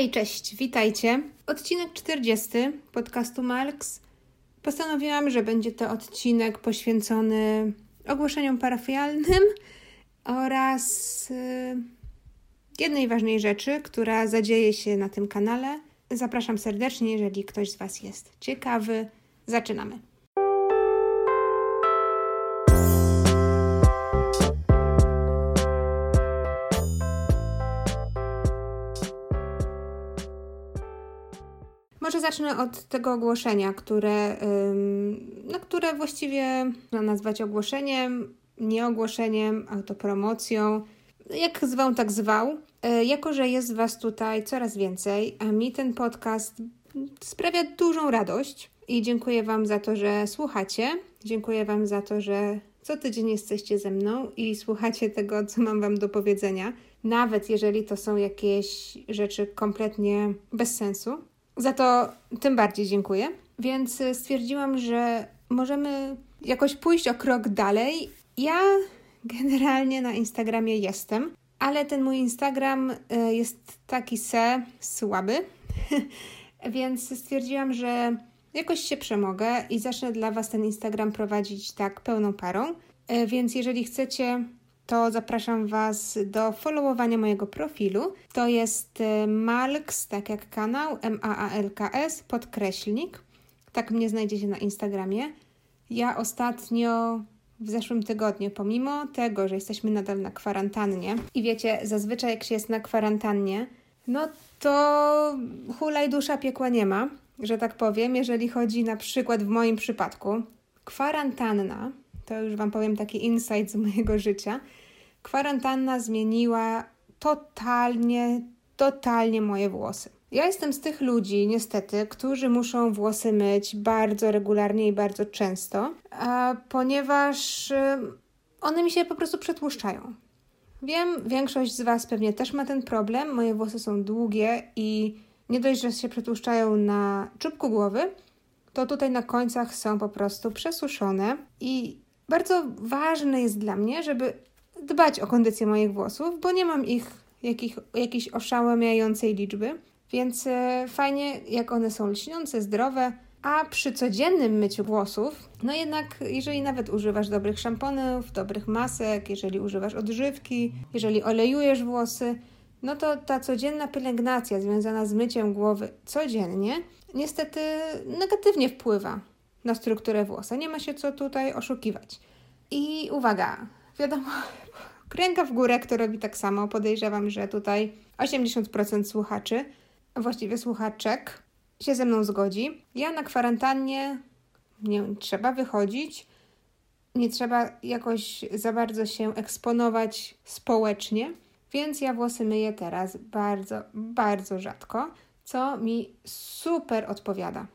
Hej, cześć, witajcie. Odcinek 40 podcastu Marks. Postanowiłam, że będzie to odcinek poświęcony ogłoszeniom parafialnym oraz yy, jednej ważnej rzeczy, która zadzieje się na tym kanale. Zapraszam serdecznie, jeżeli ktoś z Was jest ciekawy. Zaczynamy. Może zacznę od tego ogłoszenia, które, na które właściwie można nazwać ogłoszeniem, nie ogłoszeniem, autopromocją. Jak zwał, tak zwał. E, jako, że jest Was tutaj coraz więcej, a mi ten podcast sprawia dużą radość i dziękuję Wam za to, że słuchacie. Dziękuję Wam za to, że co tydzień jesteście ze mną i słuchacie tego, co mam Wam do powiedzenia, nawet jeżeli to są jakieś rzeczy kompletnie bez sensu. Za to tym bardziej dziękuję. Więc stwierdziłam, że możemy jakoś pójść o krok dalej. Ja generalnie na Instagramie jestem, ale ten mój Instagram e, jest taki se słaby. Więc stwierdziłam, że jakoś się przemogę i zacznę dla Was ten Instagram prowadzić tak pełną parą. E, więc jeżeli chcecie to zapraszam Was do followowania mojego profilu. To jest e, Malks, tak jak kanał, M-A-A-L-K-S, podkreślnik. Tak mnie znajdziecie na Instagramie. Ja ostatnio w zeszłym tygodniu, pomimo tego, że jesteśmy nadal na kwarantannie i wiecie, zazwyczaj jak się jest na kwarantannie, no to hulaj dusza piekła nie ma, że tak powiem, jeżeli chodzi na przykład w moim przypadku. Kwarantanna, to już Wam powiem taki insight z mojego życia, kwarantanna zmieniła totalnie, totalnie moje włosy. Ja jestem z tych ludzi, niestety, którzy muszą włosy myć bardzo regularnie i bardzo często, ponieważ one mi się po prostu przetłuszczają. Wiem, większość z Was pewnie też ma ten problem. Moje włosy są długie i nie dość, że się przetłuszczają na czubku głowy, to tutaj na końcach są po prostu przesuszone i bardzo ważne jest dla mnie, żeby dbać o kondycję moich włosów, bo nie mam ich jakich, jakiejś oszałamiającej liczby, więc e, fajnie, jak one są lśniące, zdrowe. A przy codziennym myciu włosów, no jednak, jeżeli nawet używasz dobrych szamponów, dobrych masek, jeżeli używasz odżywki, jeżeli olejujesz włosy, no to ta codzienna pielęgnacja związana z myciem głowy codziennie niestety negatywnie wpływa na strukturę włosa. Nie ma się co tutaj oszukiwać. I uwaga, wiadomo, ręka w górę, kto robi tak samo. Podejrzewam, że tutaj 80% słuchaczy, właściwie słuchaczek, się ze mną zgodzi. Ja na kwarantannie nie trzeba wychodzić, nie trzeba jakoś za bardzo się eksponować społecznie, więc ja włosy myję teraz bardzo, bardzo rzadko, co mi super odpowiada.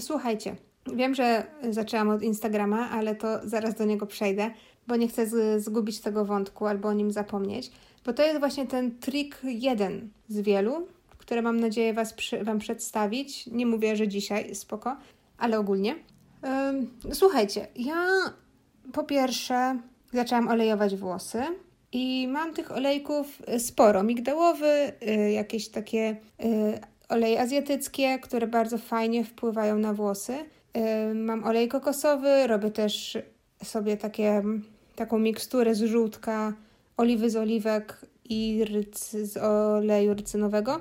Słuchajcie, wiem, że zaczęłam od Instagrama, ale to zaraz do niego przejdę bo nie chcę zgubić tego wątku albo o nim zapomnieć, bo to jest właśnie ten trik jeden z wielu, które mam nadzieję was Wam przedstawić. Nie mówię, że dzisiaj, spoko, ale ogólnie. Słuchajcie, ja po pierwsze zaczęłam olejować włosy i mam tych olejków sporo. Migdałowy, yy, jakieś takie yy, oleje azjatyckie, które bardzo fajnie wpływają na włosy. Mam olej kokosowy, robię też sobie takie taką miksturę z żółtka, oliwy z oliwek i z oleju rycynowego.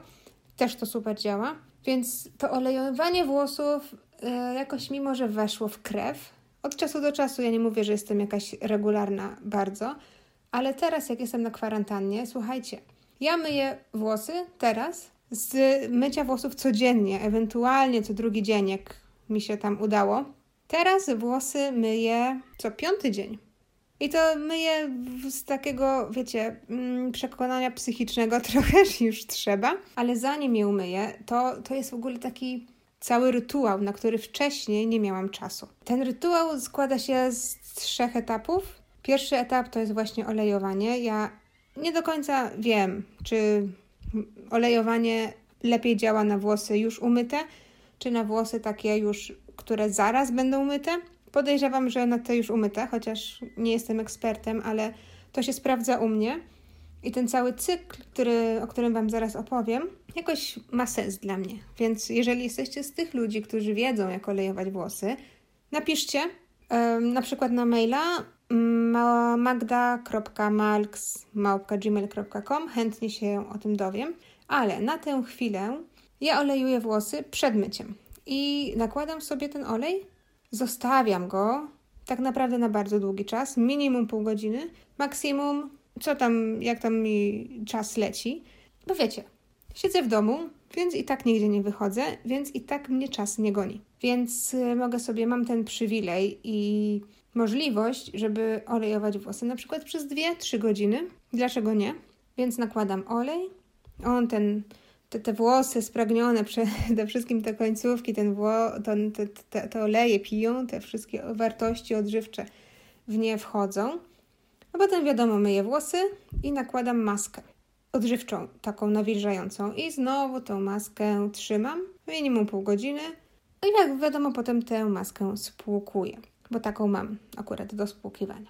Też to super działa. Więc to olejowanie włosów e, jakoś mimo, że weszło w krew. Od czasu do czasu, ja nie mówię, że jestem jakaś regularna bardzo, ale teraz jak jestem na kwarantannie, słuchajcie, ja myję włosy teraz z mycia włosów codziennie, ewentualnie co drugi dzień, jak mi się tam udało. Teraz włosy myję co piąty dzień. I to myję z takiego, wiecie, mm, przekonania psychicznego trochę już trzeba, ale zanim je umyję, to, to jest w ogóle taki cały rytuał, na który wcześniej nie miałam czasu. Ten rytuał składa się z trzech etapów. Pierwszy etap to jest właśnie olejowanie. Ja nie do końca wiem, czy olejowanie lepiej działa na włosy już umyte, czy na włosy takie już, które zaraz będą umyte. Podejrzewam, że na te już umyte, chociaż nie jestem ekspertem, ale to się sprawdza u mnie. I ten cały cykl, który, o którym Wam zaraz opowiem, jakoś ma sens dla mnie. Więc jeżeli jesteście z tych ludzi, którzy wiedzą, jak olejować włosy, napiszcie na przykład na maila magda.malks.gmail.com Chętnie się o tym dowiem. Ale na tę chwilę ja olejuję włosy przed myciem i nakładam sobie ten olej, zostawiam go tak naprawdę na bardzo długi czas, minimum pół godziny, maksimum co tam, jak tam mi czas leci. Bo wiecie, siedzę w domu, więc i tak nigdzie nie wychodzę, więc i tak mnie czas nie goni. Więc y, mogę sobie, mam ten przywilej i możliwość, żeby olejować włosy na przykład przez 2-3 godziny. Dlaczego nie? Więc nakładam olej. On ten, te, te włosy spragnione przede wszystkim te końcówki, ten wło, te, te, te oleje piją, te wszystkie wartości odżywcze w nie wchodzą. A potem wiadomo, myję włosy i nakładam maskę odżywczą, taką nawilżającą. I znowu tą maskę trzymam minimum pół godziny. No i jak wiadomo, potem tę maskę spłukuję, bo taką mam akurat do spłukiwania.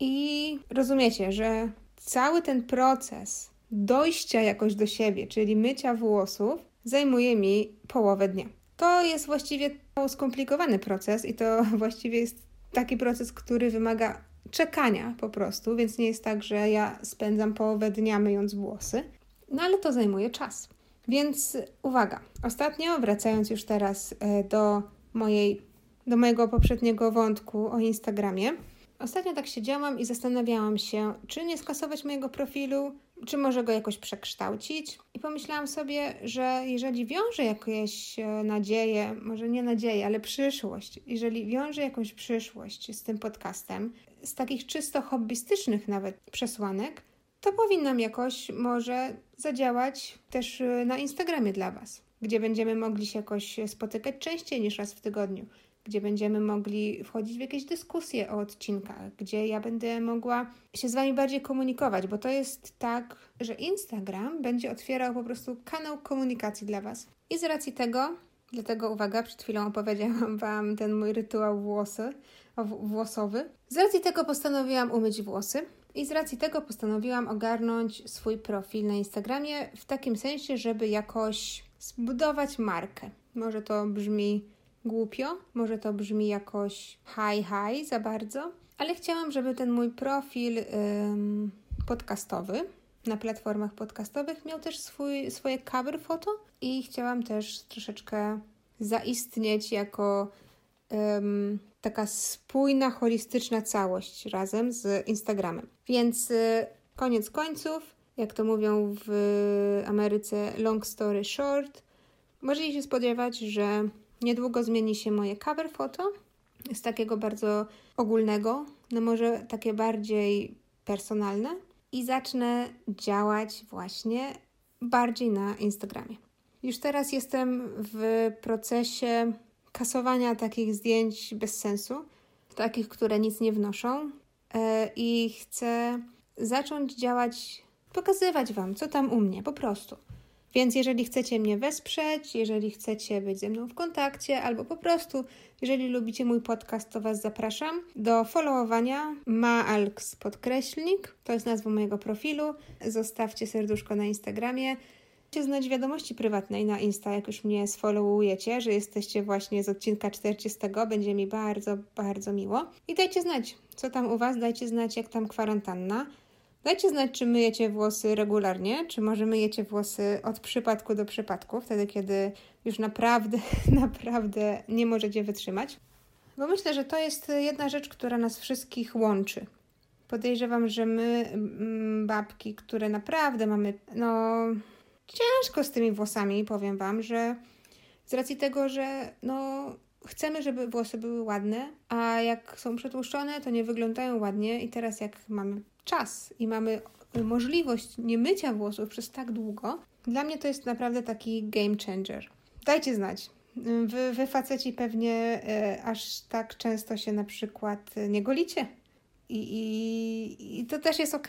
I rozumiecie, że cały ten proces dojścia jakoś do siebie, czyli mycia włosów, zajmuje mi połowę dnia. To jest właściwie skomplikowany proces i to właściwie jest taki proces, który wymaga czekania po prostu, więc nie jest tak, że ja spędzam połowę dnia myjąc włosy, no ale to zajmuje czas. Więc uwaga, ostatnio, wracając już teraz e, do mojej, do mojego poprzedniego wątku o Instagramie, ostatnio tak siedziałam i zastanawiałam się, czy nie skasować mojego profilu, czy może go jakoś przekształcić. I pomyślałam sobie, że jeżeli wiąże jakieś e, nadzieje, może nie nadzieje, ale przyszłość, jeżeli wiąże jakąś przyszłość z tym podcastem, z takich czysto hobbystycznych nawet przesłanek, to powinnam jakoś może zadziałać też y, na Instagramie dla Was, gdzie będziemy mogli się jakoś spotykać częściej niż raz w tygodniu, gdzie będziemy mogli wchodzić w jakieś dyskusje o odcinkach, gdzie ja będę mogła się z Wami bardziej komunikować, bo to jest tak, że Instagram będzie otwierał po prostu kanał komunikacji dla Was. I z racji tego, dlatego uwaga, przed chwilą opowiedziałam Wam ten mój rytuał włosy, włosowy. Z racji tego postanowiłam umyć włosy i z racji tego postanowiłam ogarnąć swój profil na Instagramie w takim sensie, żeby jakoś zbudować markę. Może to brzmi głupio, może to brzmi jakoś high high za bardzo, ale chciałam, żeby ten mój profil ym, podcastowy na platformach podcastowych miał też swój, swoje cover foto i chciałam też troszeczkę zaistnieć jako ym, taka spójna, holistyczna całość razem z Instagramem. Więc y, koniec końców, jak to mówią w Ameryce, long story short, możecie się spodziewać, że niedługo zmieni się moje cover foto z takiego bardzo ogólnego, no może takie bardziej personalne i zacznę działać właśnie bardziej na Instagramie. Już teraz jestem w procesie kasowania takich zdjęć bez sensu, takich, które nic nie wnoszą. E, I chcę zacząć działać, pokazywać Wam, co tam u mnie, po prostu. Więc jeżeli chcecie mnie wesprzeć, jeżeli chcecie być ze mną w kontakcie, albo po prostu, jeżeli lubicie mój podcast, to Was zapraszam do followowania maalks podkreślnik, to jest nazwa mojego profilu. Zostawcie serduszko na Instagramie znać wiadomości prywatnej na Insta, jak już mnie sfollowujecie, że jesteście właśnie z odcinka 40. Będzie mi bardzo, bardzo miło. I dajcie znać, co tam u Was, dajcie znać, jak tam kwarantanna. Dajcie znać, czy myjecie włosy regularnie, czy może myjecie włosy od przypadku do przypadku, wtedy kiedy już naprawdę, naprawdę nie możecie wytrzymać. Bo myślę, że to jest jedna rzecz, która nas wszystkich łączy. Podejrzewam, że my, babki, które naprawdę mamy, no, ciężko z tymi włosami, powiem Wam, że z racji tego, że no, chcemy, żeby włosy były ładne, a jak są przetłuszczone, to nie wyglądają ładnie i teraz jak mamy czas i mamy możliwość nie mycia włosów przez tak długo, dla mnie to jest naprawdę taki game changer. Dajcie znać. Wy, wy faceci pewnie e, aż tak często się na przykład nie golicie. I, i, i to też jest ok.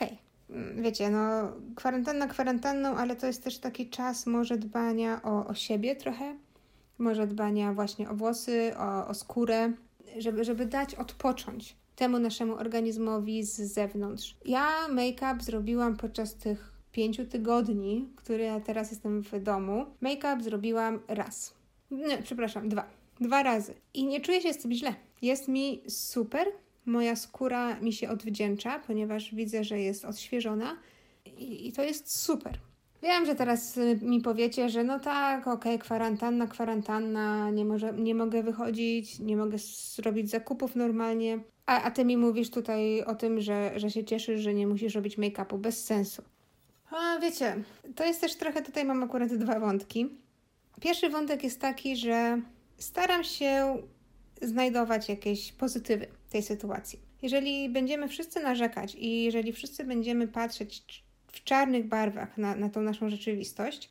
Mm, wiecie, no kwarantanna kwarantanną, ale to jest też taki czas może dbania o, o siebie trochę, może dbania właśnie o włosy, o, o skórę, żeby, żeby dać odpocząć temu naszemu organizmowi z zewnątrz. Ja make-up zrobiłam podczas tych pięciu tygodni, które ja teraz jestem w domu. Make-up zrobiłam raz. Nie, przepraszam, dwa. Dwa razy. I nie czuję się z tym źle. Jest mi super. Moja skóra mi się odwdzięcza, ponieważ widzę, że jest odświeżona. I, i to jest super. Wiem, że teraz y, mi powiecie, że no tak, okej, okay, kwarantanna, kwarantanna, nie, może, nie mogę wychodzić, nie mogę zrobić zakupów normalnie. A, a ty mi mówisz tutaj o tym, że, że się cieszysz, że nie musisz robić make-upu. Bez sensu. A wiecie, to jest też trochę, tutaj mam akurat dwa wątki. Pierwszy wątek jest taki, że staram się znajdować jakieś pozytywy tej sytuacji. Jeżeli będziemy wszyscy narzekać i jeżeli wszyscy będziemy patrzeć w czarnych barwach na, na tą naszą rzeczywistość,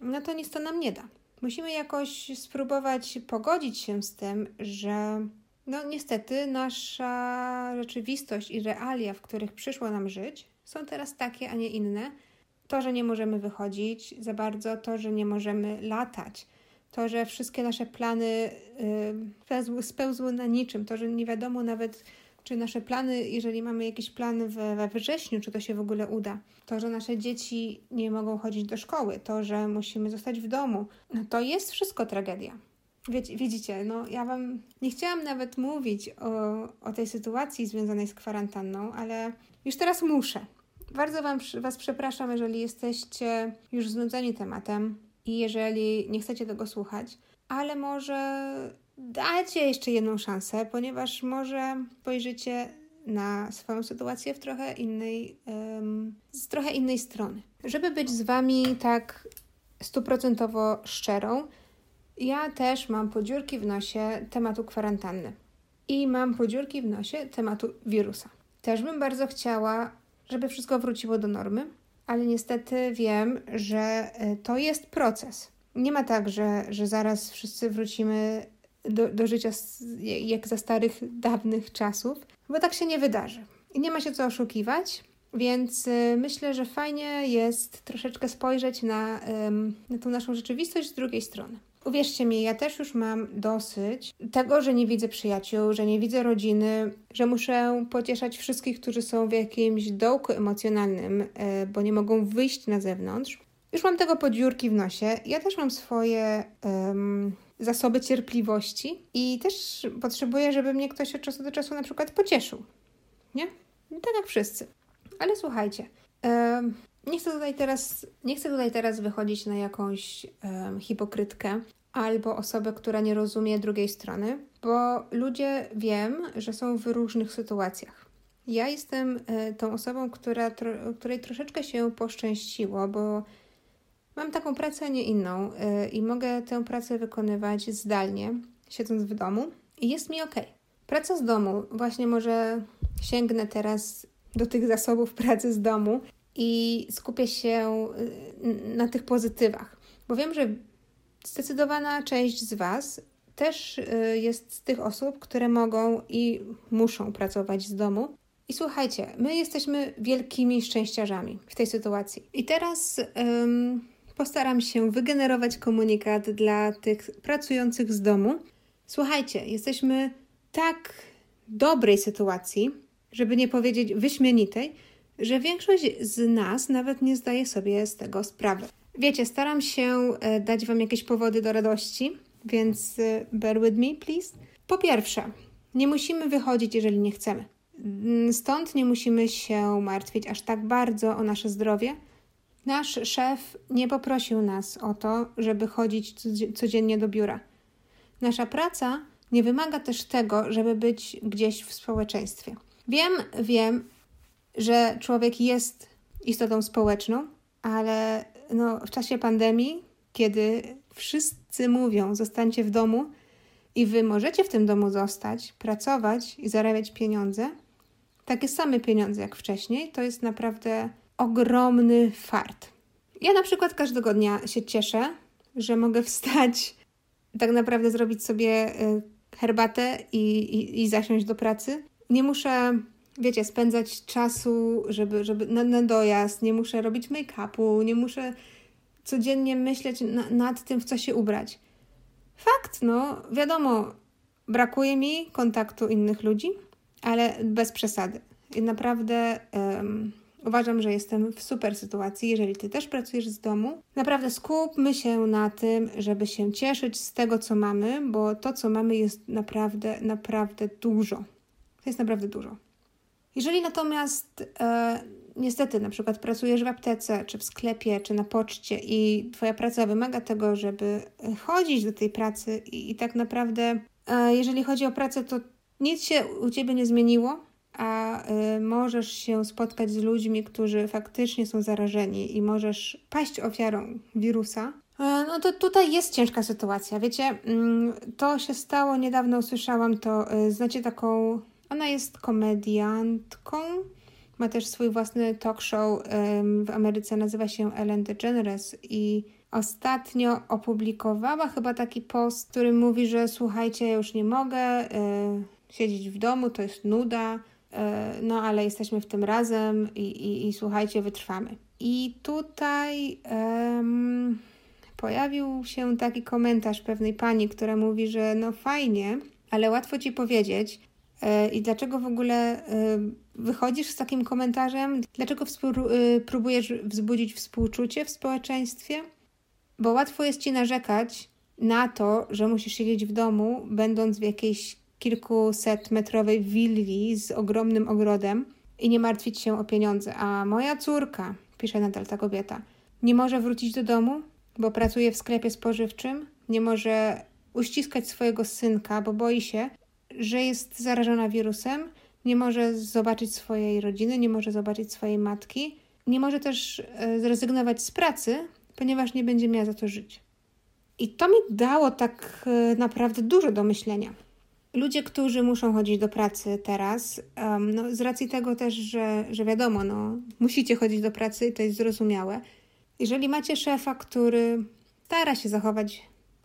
no to nic to nam nie da. Musimy jakoś spróbować pogodzić się z tym, że no niestety nasza rzeczywistość i realia, w których przyszło nam żyć, są teraz takie, a nie inne. To, że nie możemy wychodzić za bardzo, to, że nie możemy latać, to, że wszystkie nasze plany yy, spełzły na niczym, to, że nie wiadomo nawet, czy nasze plany, jeżeli mamy jakieś plany we, we wrześniu, czy to się w ogóle uda. To, że nasze dzieci nie mogą chodzić do szkoły, to, że musimy zostać w domu, no to jest wszystko tragedia. Wiecie, widzicie, no ja Wam nie chciałam nawet mówić o, o tej sytuacji związanej z kwarantanną, ale już teraz muszę. Bardzo wam, Was przepraszam, jeżeli jesteście już znudzeni tematem i jeżeli nie chcecie tego słuchać, ale może dajcie jeszcze jedną szansę, ponieważ może spojrzycie na swoją sytuację w trochę innej, um, z trochę innej strony. Żeby być z Wami tak stuprocentowo szczerą, ja też mam podziurki w nosie tematu kwarantanny i mam podziurki w nosie tematu wirusa. Też bym bardzo chciała żeby wszystko wróciło do normy, ale niestety wiem, że e, to jest proces. Nie ma tak, że, że zaraz wszyscy wrócimy do, do życia jak za starych, dawnych czasów, bo tak się nie wydarzy. I nie ma się co oszukiwać, więc e, myślę, że fajnie jest troszeczkę spojrzeć na, na tą naszą rzeczywistość z drugiej strony. Uwierzcie mi, ja też już mam dosyć tego, że nie widzę przyjaciół, że nie widzę rodziny, że muszę pocieszać wszystkich, którzy są w jakimś dołku emocjonalnym, e, bo nie mogą wyjść na zewnątrz. Już mam tego podziurki w nosie. Ja też mam swoje um, zasoby cierpliwości i też potrzebuję, żeby mnie ktoś od czasu do czasu na przykład pocieszył. Nie? Tak jak wszyscy. Ale słuchajcie, nie chcę tutaj teraz, nie chcę tutaj teraz wychodzić na jakąś hipokrytkę albo osobę, która nie rozumie drugiej strony, bo ludzie wiem, że są w różnych sytuacjach. Ja jestem e, tą osobą, która, której troszeczkę się poszczęściło, bo mam taką pracę, a nie inną e, i mogę tę pracę wykonywać zdalnie, siedząc w domu i jest mi ok. Praca z domu, właśnie może sięgnę teraz do tych zasobów pracy z domu i skupię się y, na tych pozytywach, bo wiem, że zdecydowana część z Was też y, jest z tych osób, które mogą i muszą pracować z domu. I słuchajcie, my jesteśmy wielkimi szczęściarzami w tej sytuacji. I teraz postaram się wygenerować komunikat dla tych pracujących z domu. Słuchajcie, jesteśmy tak dobrej sytuacji, żeby nie powiedzieć wyśmienitej, że większość z nas nawet nie zdaje sobie z tego sprawy. Wiecie, staram się e, dać Wam jakieś powody do radości, więc e, bear with me, please. Po pierwsze, nie musimy wychodzić, jeżeli nie chcemy. Stąd nie musimy się martwić aż tak bardzo o nasze zdrowie. Nasz szef nie poprosił nas o to, żeby chodzić codziennie do biura. Nasza praca nie wymaga też tego, żeby być gdzieś w społeczeństwie. Wiem, wiem, że człowiek jest istotą społeczną, ale no, w czasie pandemii, kiedy wszyscy mówią, zostańcie w domu i wy możecie w tym domu zostać, pracować i zarabiać pieniądze, takie same pieniądze jak wcześniej, to jest naprawdę ogromny fart. Ja na przykład każdego dnia się cieszę, że mogę wstać, tak naprawdę zrobić sobie y, herbatę i, i, i zasiąść do pracy. Nie muszę wiecie, spędzać czasu, żeby, żeby na, na dojazd, nie muszę robić make-upu, nie muszę codziennie myśleć na, nad tym, w co się ubrać. Fakt, no, wiadomo, brakuje mi kontaktu innych ludzi, ale bez przesady. I naprawdę um, uważam, że jestem w super sytuacji, jeżeli ty też pracujesz z domu. Naprawdę skupmy się na tym, żeby się cieszyć z tego, co mamy, bo to, co mamy, jest naprawdę, naprawdę dużo. To jest naprawdę dużo. Jeżeli natomiast e, niestety na przykład pracujesz w aptece, czy w sklepie, czy na poczcie i Twoja praca wymaga tego, żeby chodzić do tej pracy i, i tak naprawdę, e, jeżeli chodzi o pracę, to nic się u Ciebie nie zmieniło, a y, możesz się spotkać z ludźmi, którzy faktycznie są zarażeni i możesz paść ofiarą wirusa, e, no to tutaj jest ciężka sytuacja. Wiecie, mm, to się stało niedawno, usłyszałam to. Y, znacie taką, ona jest komediantką, ma też swój własny talk show w Ameryce, nazywa się Ellen DeGeneres i ostatnio opublikowała chyba taki post, który mówi, że słuchajcie, ja już nie mogę y, siedzieć w domu, to jest nuda, E, no ale jesteśmy w tym razem i, i, i słuchajcie, wytrwamy. I tutaj um, pojawił się taki komentarz pewnej pani, która mówi, że no fajnie, ale łatwo ci powiedzieć. E, I dlaczego w ogóle e, wychodzisz z takim komentarzem? Dlaczego próbujesz wzbudzić współczucie w społeczeństwie? Bo łatwo jest ci narzekać na to, że musisz siedzieć w domu, będąc w jakiejś kilkuset metrowej willi z ogromnym ogrodem i nie martwić się o pieniądze. A moja córka, pisze nadal ta kobieta, nie może wrócić do domu, bo pracuje w sklepie spożywczym, nie może uściskać swojego synka, bo boi się, że jest zarażona wirusem, nie może zobaczyć swojej rodziny, nie może zobaczyć swojej matki, nie może też e, zrezygnować z pracy, ponieważ nie będzie miała za to żyć. I to mi dało tak e, naprawdę dużo do myślenia. Ludzie, którzy muszą chodzić do pracy teraz, um, no, z racji tego też, że, że wiadomo, no, musicie chodzić do pracy i to jest zrozumiałe. Jeżeli macie szefa, który stara się zachować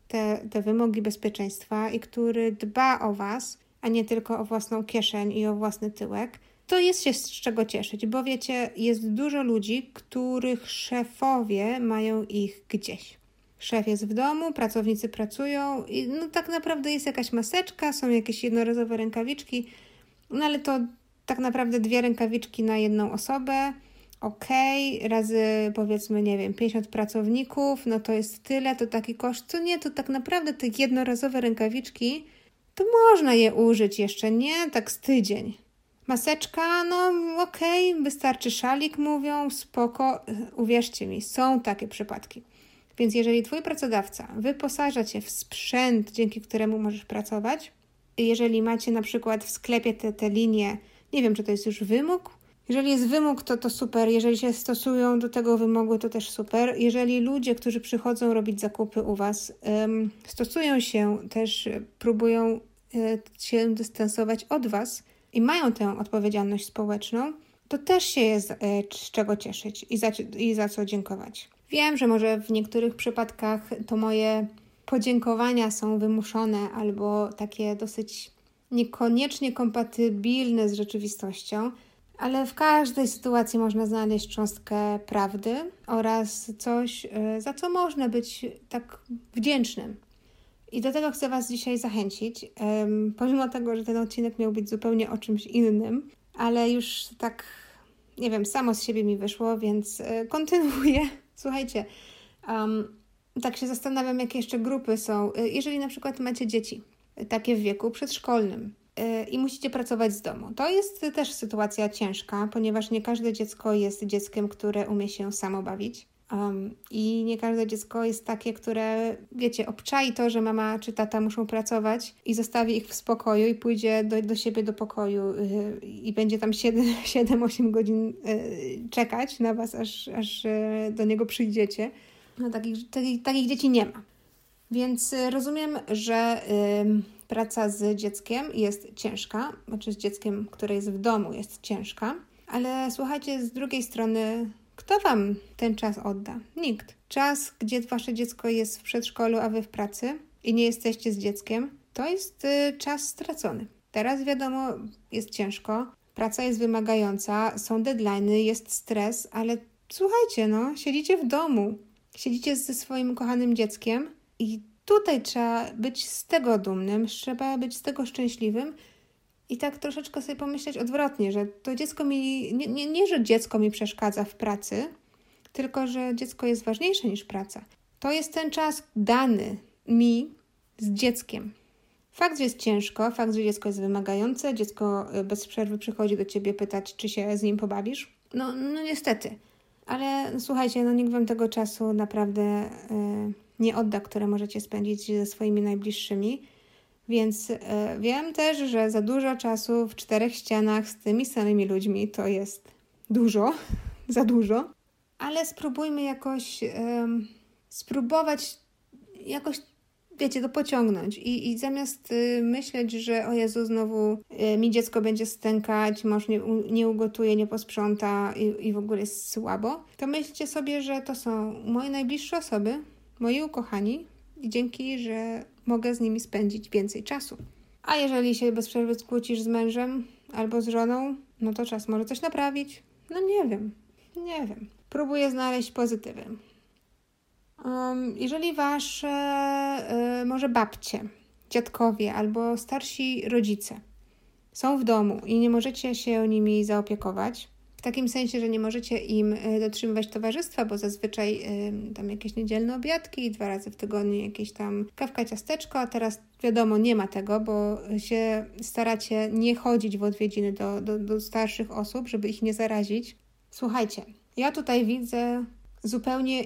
te, te wymogi bezpieczeństwa i który dba o Was, a nie tylko o własną kieszeń i o własny tyłek, to jest się z czego cieszyć, bo wiecie, jest dużo ludzi, których szefowie mają ich gdzieś. Szef jest w domu, pracownicy pracują i no tak naprawdę jest jakaś maseczka, są jakieś jednorazowe rękawiczki, no ale to tak naprawdę dwie rękawiczki na jedną osobę. Ok, razy powiedzmy, nie wiem, 50 pracowników, no to jest tyle, to taki koszt. Co nie, to tak naprawdę te jednorazowe rękawiczki, to można je użyć jeszcze, nie? Tak z tydzień. Maseczka, no okej, okay, wystarczy szalik, mówią, spoko. Uwierzcie mi, są takie przypadki. Więc jeżeli Twój pracodawca wyposaża Cię w sprzęt, dzięki któremu możesz pracować, jeżeli macie na przykład w sklepie te, te linie, nie wiem, czy to jest już wymóg. Jeżeli jest wymóg, to to super. Jeżeli się stosują do tego wymogu, to też super. Jeżeli ludzie, którzy przychodzą robić zakupy u Was, um, stosują się, też próbują y, się dystansować od Was i mają tę odpowiedzialność społeczną, to też się jest y, z czego cieszyć i za, i za co dziękować. Wiem, że może w niektórych przypadkach to moje podziękowania są wymuszone albo takie dosyć niekoniecznie kompatybilne z rzeczywistością, ale w każdej sytuacji można znaleźć cząstkę prawdy oraz coś, y, za co można być tak wdzięcznym. I do tego chcę Was dzisiaj zachęcić, pomimo tego, że ten odcinek miał być zupełnie o czymś innym, ale już tak, nie wiem, samo z siebie mi wyszło, więc y, kontynuuję. Słuchajcie, um, tak się zastanawiam, jakie jeszcze grupy są. Y, jeżeli na przykład macie dzieci, y, takie w wieku przedszkolnym, y, i musicie pracować z domu. To jest też sytuacja ciężka, ponieważ nie każde dziecko jest dzieckiem, które umie się samo bawić. Um, I nie każde dziecko jest takie, które, wiecie, obczai to, że mama czy tata muszą pracować i zostawi ich w spokoju i pójdzie do, do siebie do pokoju yy, i będzie tam 7-8 godzin yy, czekać na was, aż, aż yy, do niego przyjdziecie. No, takich, takich, takich dzieci nie ma. Więc y, rozumiem, że praca z dzieckiem jest ciężka, znaczy z dzieckiem, które jest w domu, jest ciężka, ale słuchajcie, z drugiej strony kto Wam ten czas odda? Nikt. Czas, gdzie Wasze dziecko jest w przedszkolu, a Wy w pracy i nie jesteście z dzieckiem, to jest y, czas stracony. Teraz wiadomo, jest ciężko, praca jest wymagająca, są deadlines, jest stres, ale słuchajcie, no, siedzicie w domu, siedzicie ze swoim kochanym dzieckiem i tutaj trzeba być z tego dumnym, trzeba być z tego szczęśliwym I tak troszeczkę sobie pomyśleć odwrotnie, że to dziecko mi, nie, nie, nie że dziecko mi przeszkadza w pracy, tylko że dziecko jest ważniejsze niż praca. To jest ten czas dany mi z dzieckiem. Fakt, że jest ciężko, fakt, że dziecko jest wymagające, dziecko y, bez przerwy przychodzi do ciebie pytać, czy się z nim pobawisz. No, no niestety. Ale słuchajcie, no nikt wam tego czasu naprawdę y, nie odda, które możecie spędzić ze swoimi najbliższymi. Więc y, wiem też, że za dużo czasu w czterech ścianach z tymi samymi ludźmi to jest dużo, za dużo. Ale spróbujmy jakoś, spróbować jakoś wiecie, to pociągnąć. I, i zamiast y, myśleć, że o Jezu, znowu y, mi dziecko będzie stękać, mąż nie, nie ugotuje, nie posprząta i, i w ogóle jest słabo, to myślcie sobie, że to są moje najbliższe osoby, moi ukochani i dzięki, że mogę z nimi spędzić więcej czasu. A jeżeli się bez przerwy skłócisz z mężem albo z żoną, no to czas może coś naprawić. No nie wiem, nie wiem. Próbuję znaleźć pozytywy. Um, jeżeli wasze, y, może babcie, dziadkowie albo starsi rodzice są w domu i nie możecie się nimi zaopiekować, takim sensie, że nie możecie im y, dotrzymywać towarzystwa, bo zazwyczaj y, tam jakieś niedzielne obiadki, dwa razy w tygodniu jakieś tam kawka, ciasteczko, a teraz wiadomo, nie ma tego, bo się staracie nie chodzić w odwiedziny do, do, do starszych osób, żeby ich nie zarazić. Słuchajcie, ja tutaj widzę zupełnie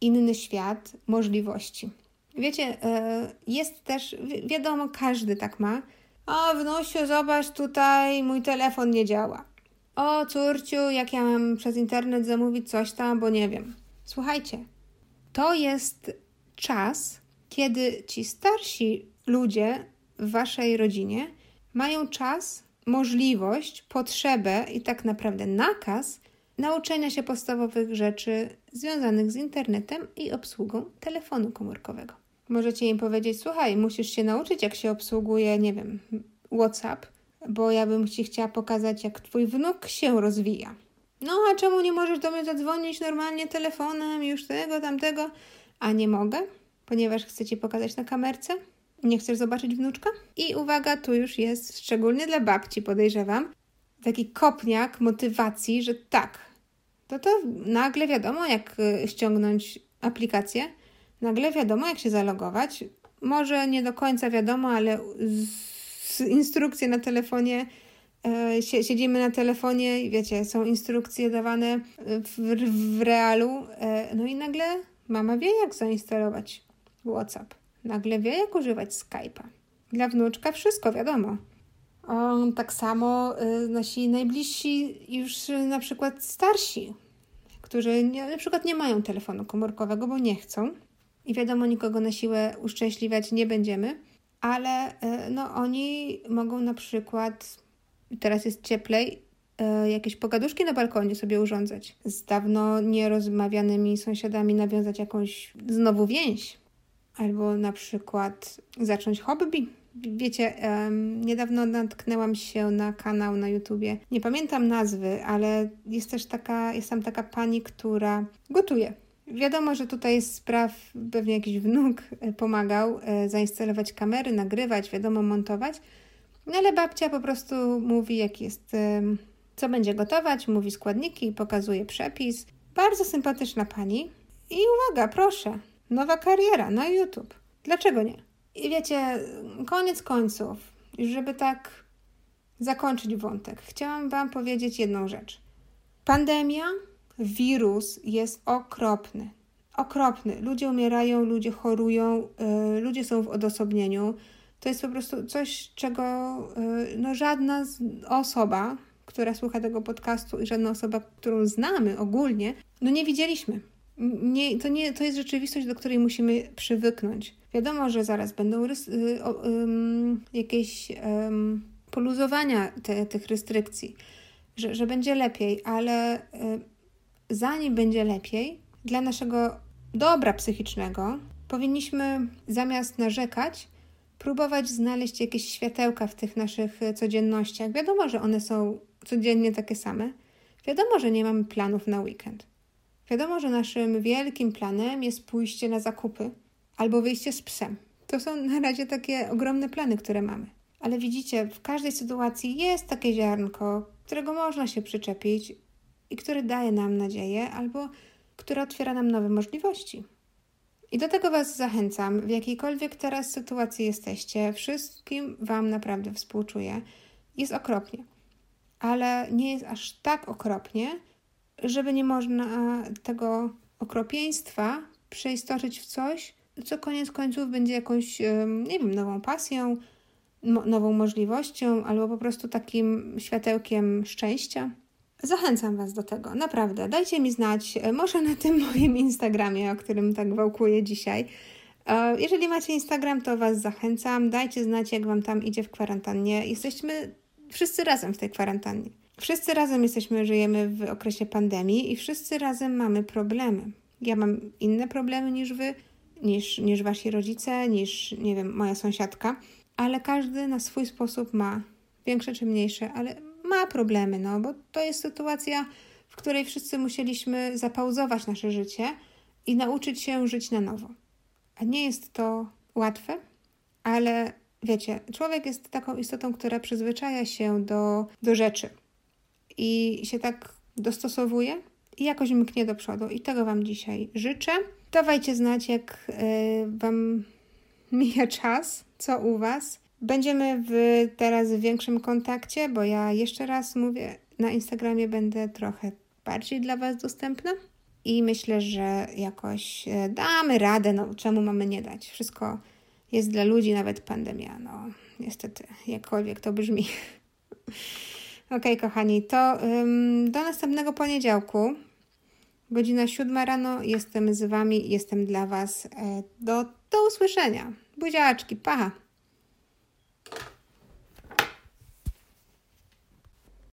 inny świat możliwości. Wiecie, e, jest też, wiadomo, każdy tak ma. O, wnosiu, zobacz, tutaj mój telefon nie działa. O, córciu, jak ja mam przez internet zamówić coś tam, bo nie wiem. Słuchajcie, to jest czas, kiedy ci starsi ludzie w waszej rodzinie mają czas, możliwość, potrzebę i tak naprawdę nakaz nauczenia się podstawowych rzeczy związanych z internetem i obsługą telefonu komórkowego. Możecie im powiedzieć: Słuchaj, musisz się nauczyć, jak się obsługuje, nie wiem, WhatsApp, bo ja bym ci chciała pokazać, jak twój wnuk się rozwija. No, a czemu nie możesz do mnie zadzwonić normalnie telefonem, już tego, tamtego? A nie mogę, ponieważ chcę ci pokazać na kamerce. Nie chcesz zobaczyć wnuczka? I uwaga, tu już jest, szczególnie dla babci, podejrzewam, taki kopniak motywacji, że tak, to to nagle wiadomo, jak y, ściągnąć aplikację, nagle wiadomo, jak się zalogować. Może nie do końca wiadomo, ale z instrukcje na telefonie e, siedzimy na telefonie i wiecie, są instrukcje dawane w, w realu, e, no i nagle mama wie, jak zainstalować WhatsApp. Nagle wie, jak używać Skype'a. Dla wnuczka wszystko wiadomo. Tak samo y, nasi najbliżsi, już na przykład starsi, którzy nie, na przykład nie mają telefonu komórkowego, bo nie chcą. I wiadomo, nikogo na siłę uszczęśliwiać nie będziemy, ale y, no, oni mogą na przykład, teraz jest cieplej, jakieś pogaduszki na balkonie sobie urządzać. Z dawno nierozmawianymi sąsiadami nawiązać jakąś znowu więź. Albo na przykład zacząć hobby Wiecie, niedawno natknęłam się na kanał na YouTubie. Nie pamiętam nazwy, ale jest też taka, jest tam taka pani, która gotuje. Wiadomo, że tutaj spraw, pewnie jakiś wnuk e, pomagał e, zainstalować kamery, nagrywać, wiadomo, montować. No ale babcia po prostu mówi, jak jest, co będzie gotować, mówi składniki, pokazuje przepis. Bardzo sympatyczna pani. I uwaga, proszę, nowa kariera na YouTube. Dlaczego nie? I wiecie, koniec końców, żeby tak zakończyć wątek, chciałam Wam powiedzieć jedną rzecz. Pandemia, wirus jest okropny. Okropny. Ludzie umierają, ludzie chorują, yy, ludzie są w odosobnieniu. To jest po prostu coś, czego yy, no, żadna osoba, która słucha tego podcastu i żadna osoba, którą znamy ogólnie, no nie widzieliśmy. Nie, to, nie, to jest rzeczywistość, do której musimy przywyknąć. Wiadomo, że zaraz będą rys- y, o, jakieś poluzowania te, tych restrykcji, że, że będzie lepiej, ale y, zanim będzie lepiej, dla naszego dobra psychicznego powinniśmy zamiast narzekać, próbować znaleźć jakieś światełka w tych naszych codziennościach. Wiadomo, że one są codziennie takie same. Wiadomo, że nie mamy planów na weekend. Wiadomo, że naszym wielkim planem jest pójście na zakupy albo wyjście z psem. To są na razie takie ogromne plany, które mamy. Ale widzicie, w każdej sytuacji jest takie ziarnko, którego można się przyczepić i które daje nam nadzieję albo które otwiera nam nowe możliwości. I do tego Was zachęcam, w jakiejkolwiek teraz sytuacji jesteście, wszystkim Wam naprawdę współczuję. Jest okropnie, ale nie jest aż tak okropnie, żeby nie można tego okropieństwa przeistoczyć w coś, co koniec końców będzie jakąś, nie wiem, nową pasją, nową możliwością albo po prostu takim światełkiem szczęścia. Zachęcam Was do tego, naprawdę. Dajcie mi znać, e, może na tym moim Instagramie, o którym tak wałkuję dzisiaj. E, jeżeli macie Instagram, to Was zachęcam. Dajcie znać, jak Wam tam idzie w kwarantannie. Jesteśmy wszyscy razem w tej kwarantannie. Wszyscy razem jesteśmy, żyjemy w okresie pandemii i wszyscy razem mamy problemy. Ja mam inne problemy niż Wy, niż, niż Wasi rodzice, niż, nie wiem, moja sąsiadka, ale każdy na swój sposób ma większe czy mniejsze, ale ma problemy, no bo to jest sytuacja, w której wszyscy musieliśmy zapauzować nasze życie i nauczyć się żyć na nowo. A nie jest to łatwe, ale wiecie, człowiek jest taką istotą, która przyzwyczaja się do, do rzeczy i się tak dostosowuje i jakoś mknie do przodu. I tego Wam dzisiaj życzę. Dawajcie znać, jak y, Wam mija czas, co u Was. Będziemy w, teraz w większym kontakcie, bo ja jeszcze raz mówię, na Instagramie będę trochę bardziej dla Was dostępna i myślę, że jakoś e, damy radę. No, czemu mamy nie dać? Wszystko jest dla ludzi, nawet pandemia. No, niestety, jakkolwiek to brzmi. ok, kochani, to do następnego poniedziałku. Godzina siódma rano. Jestem z Wami, jestem dla Was. E, do, do usłyszenia. Buziaczki, pa!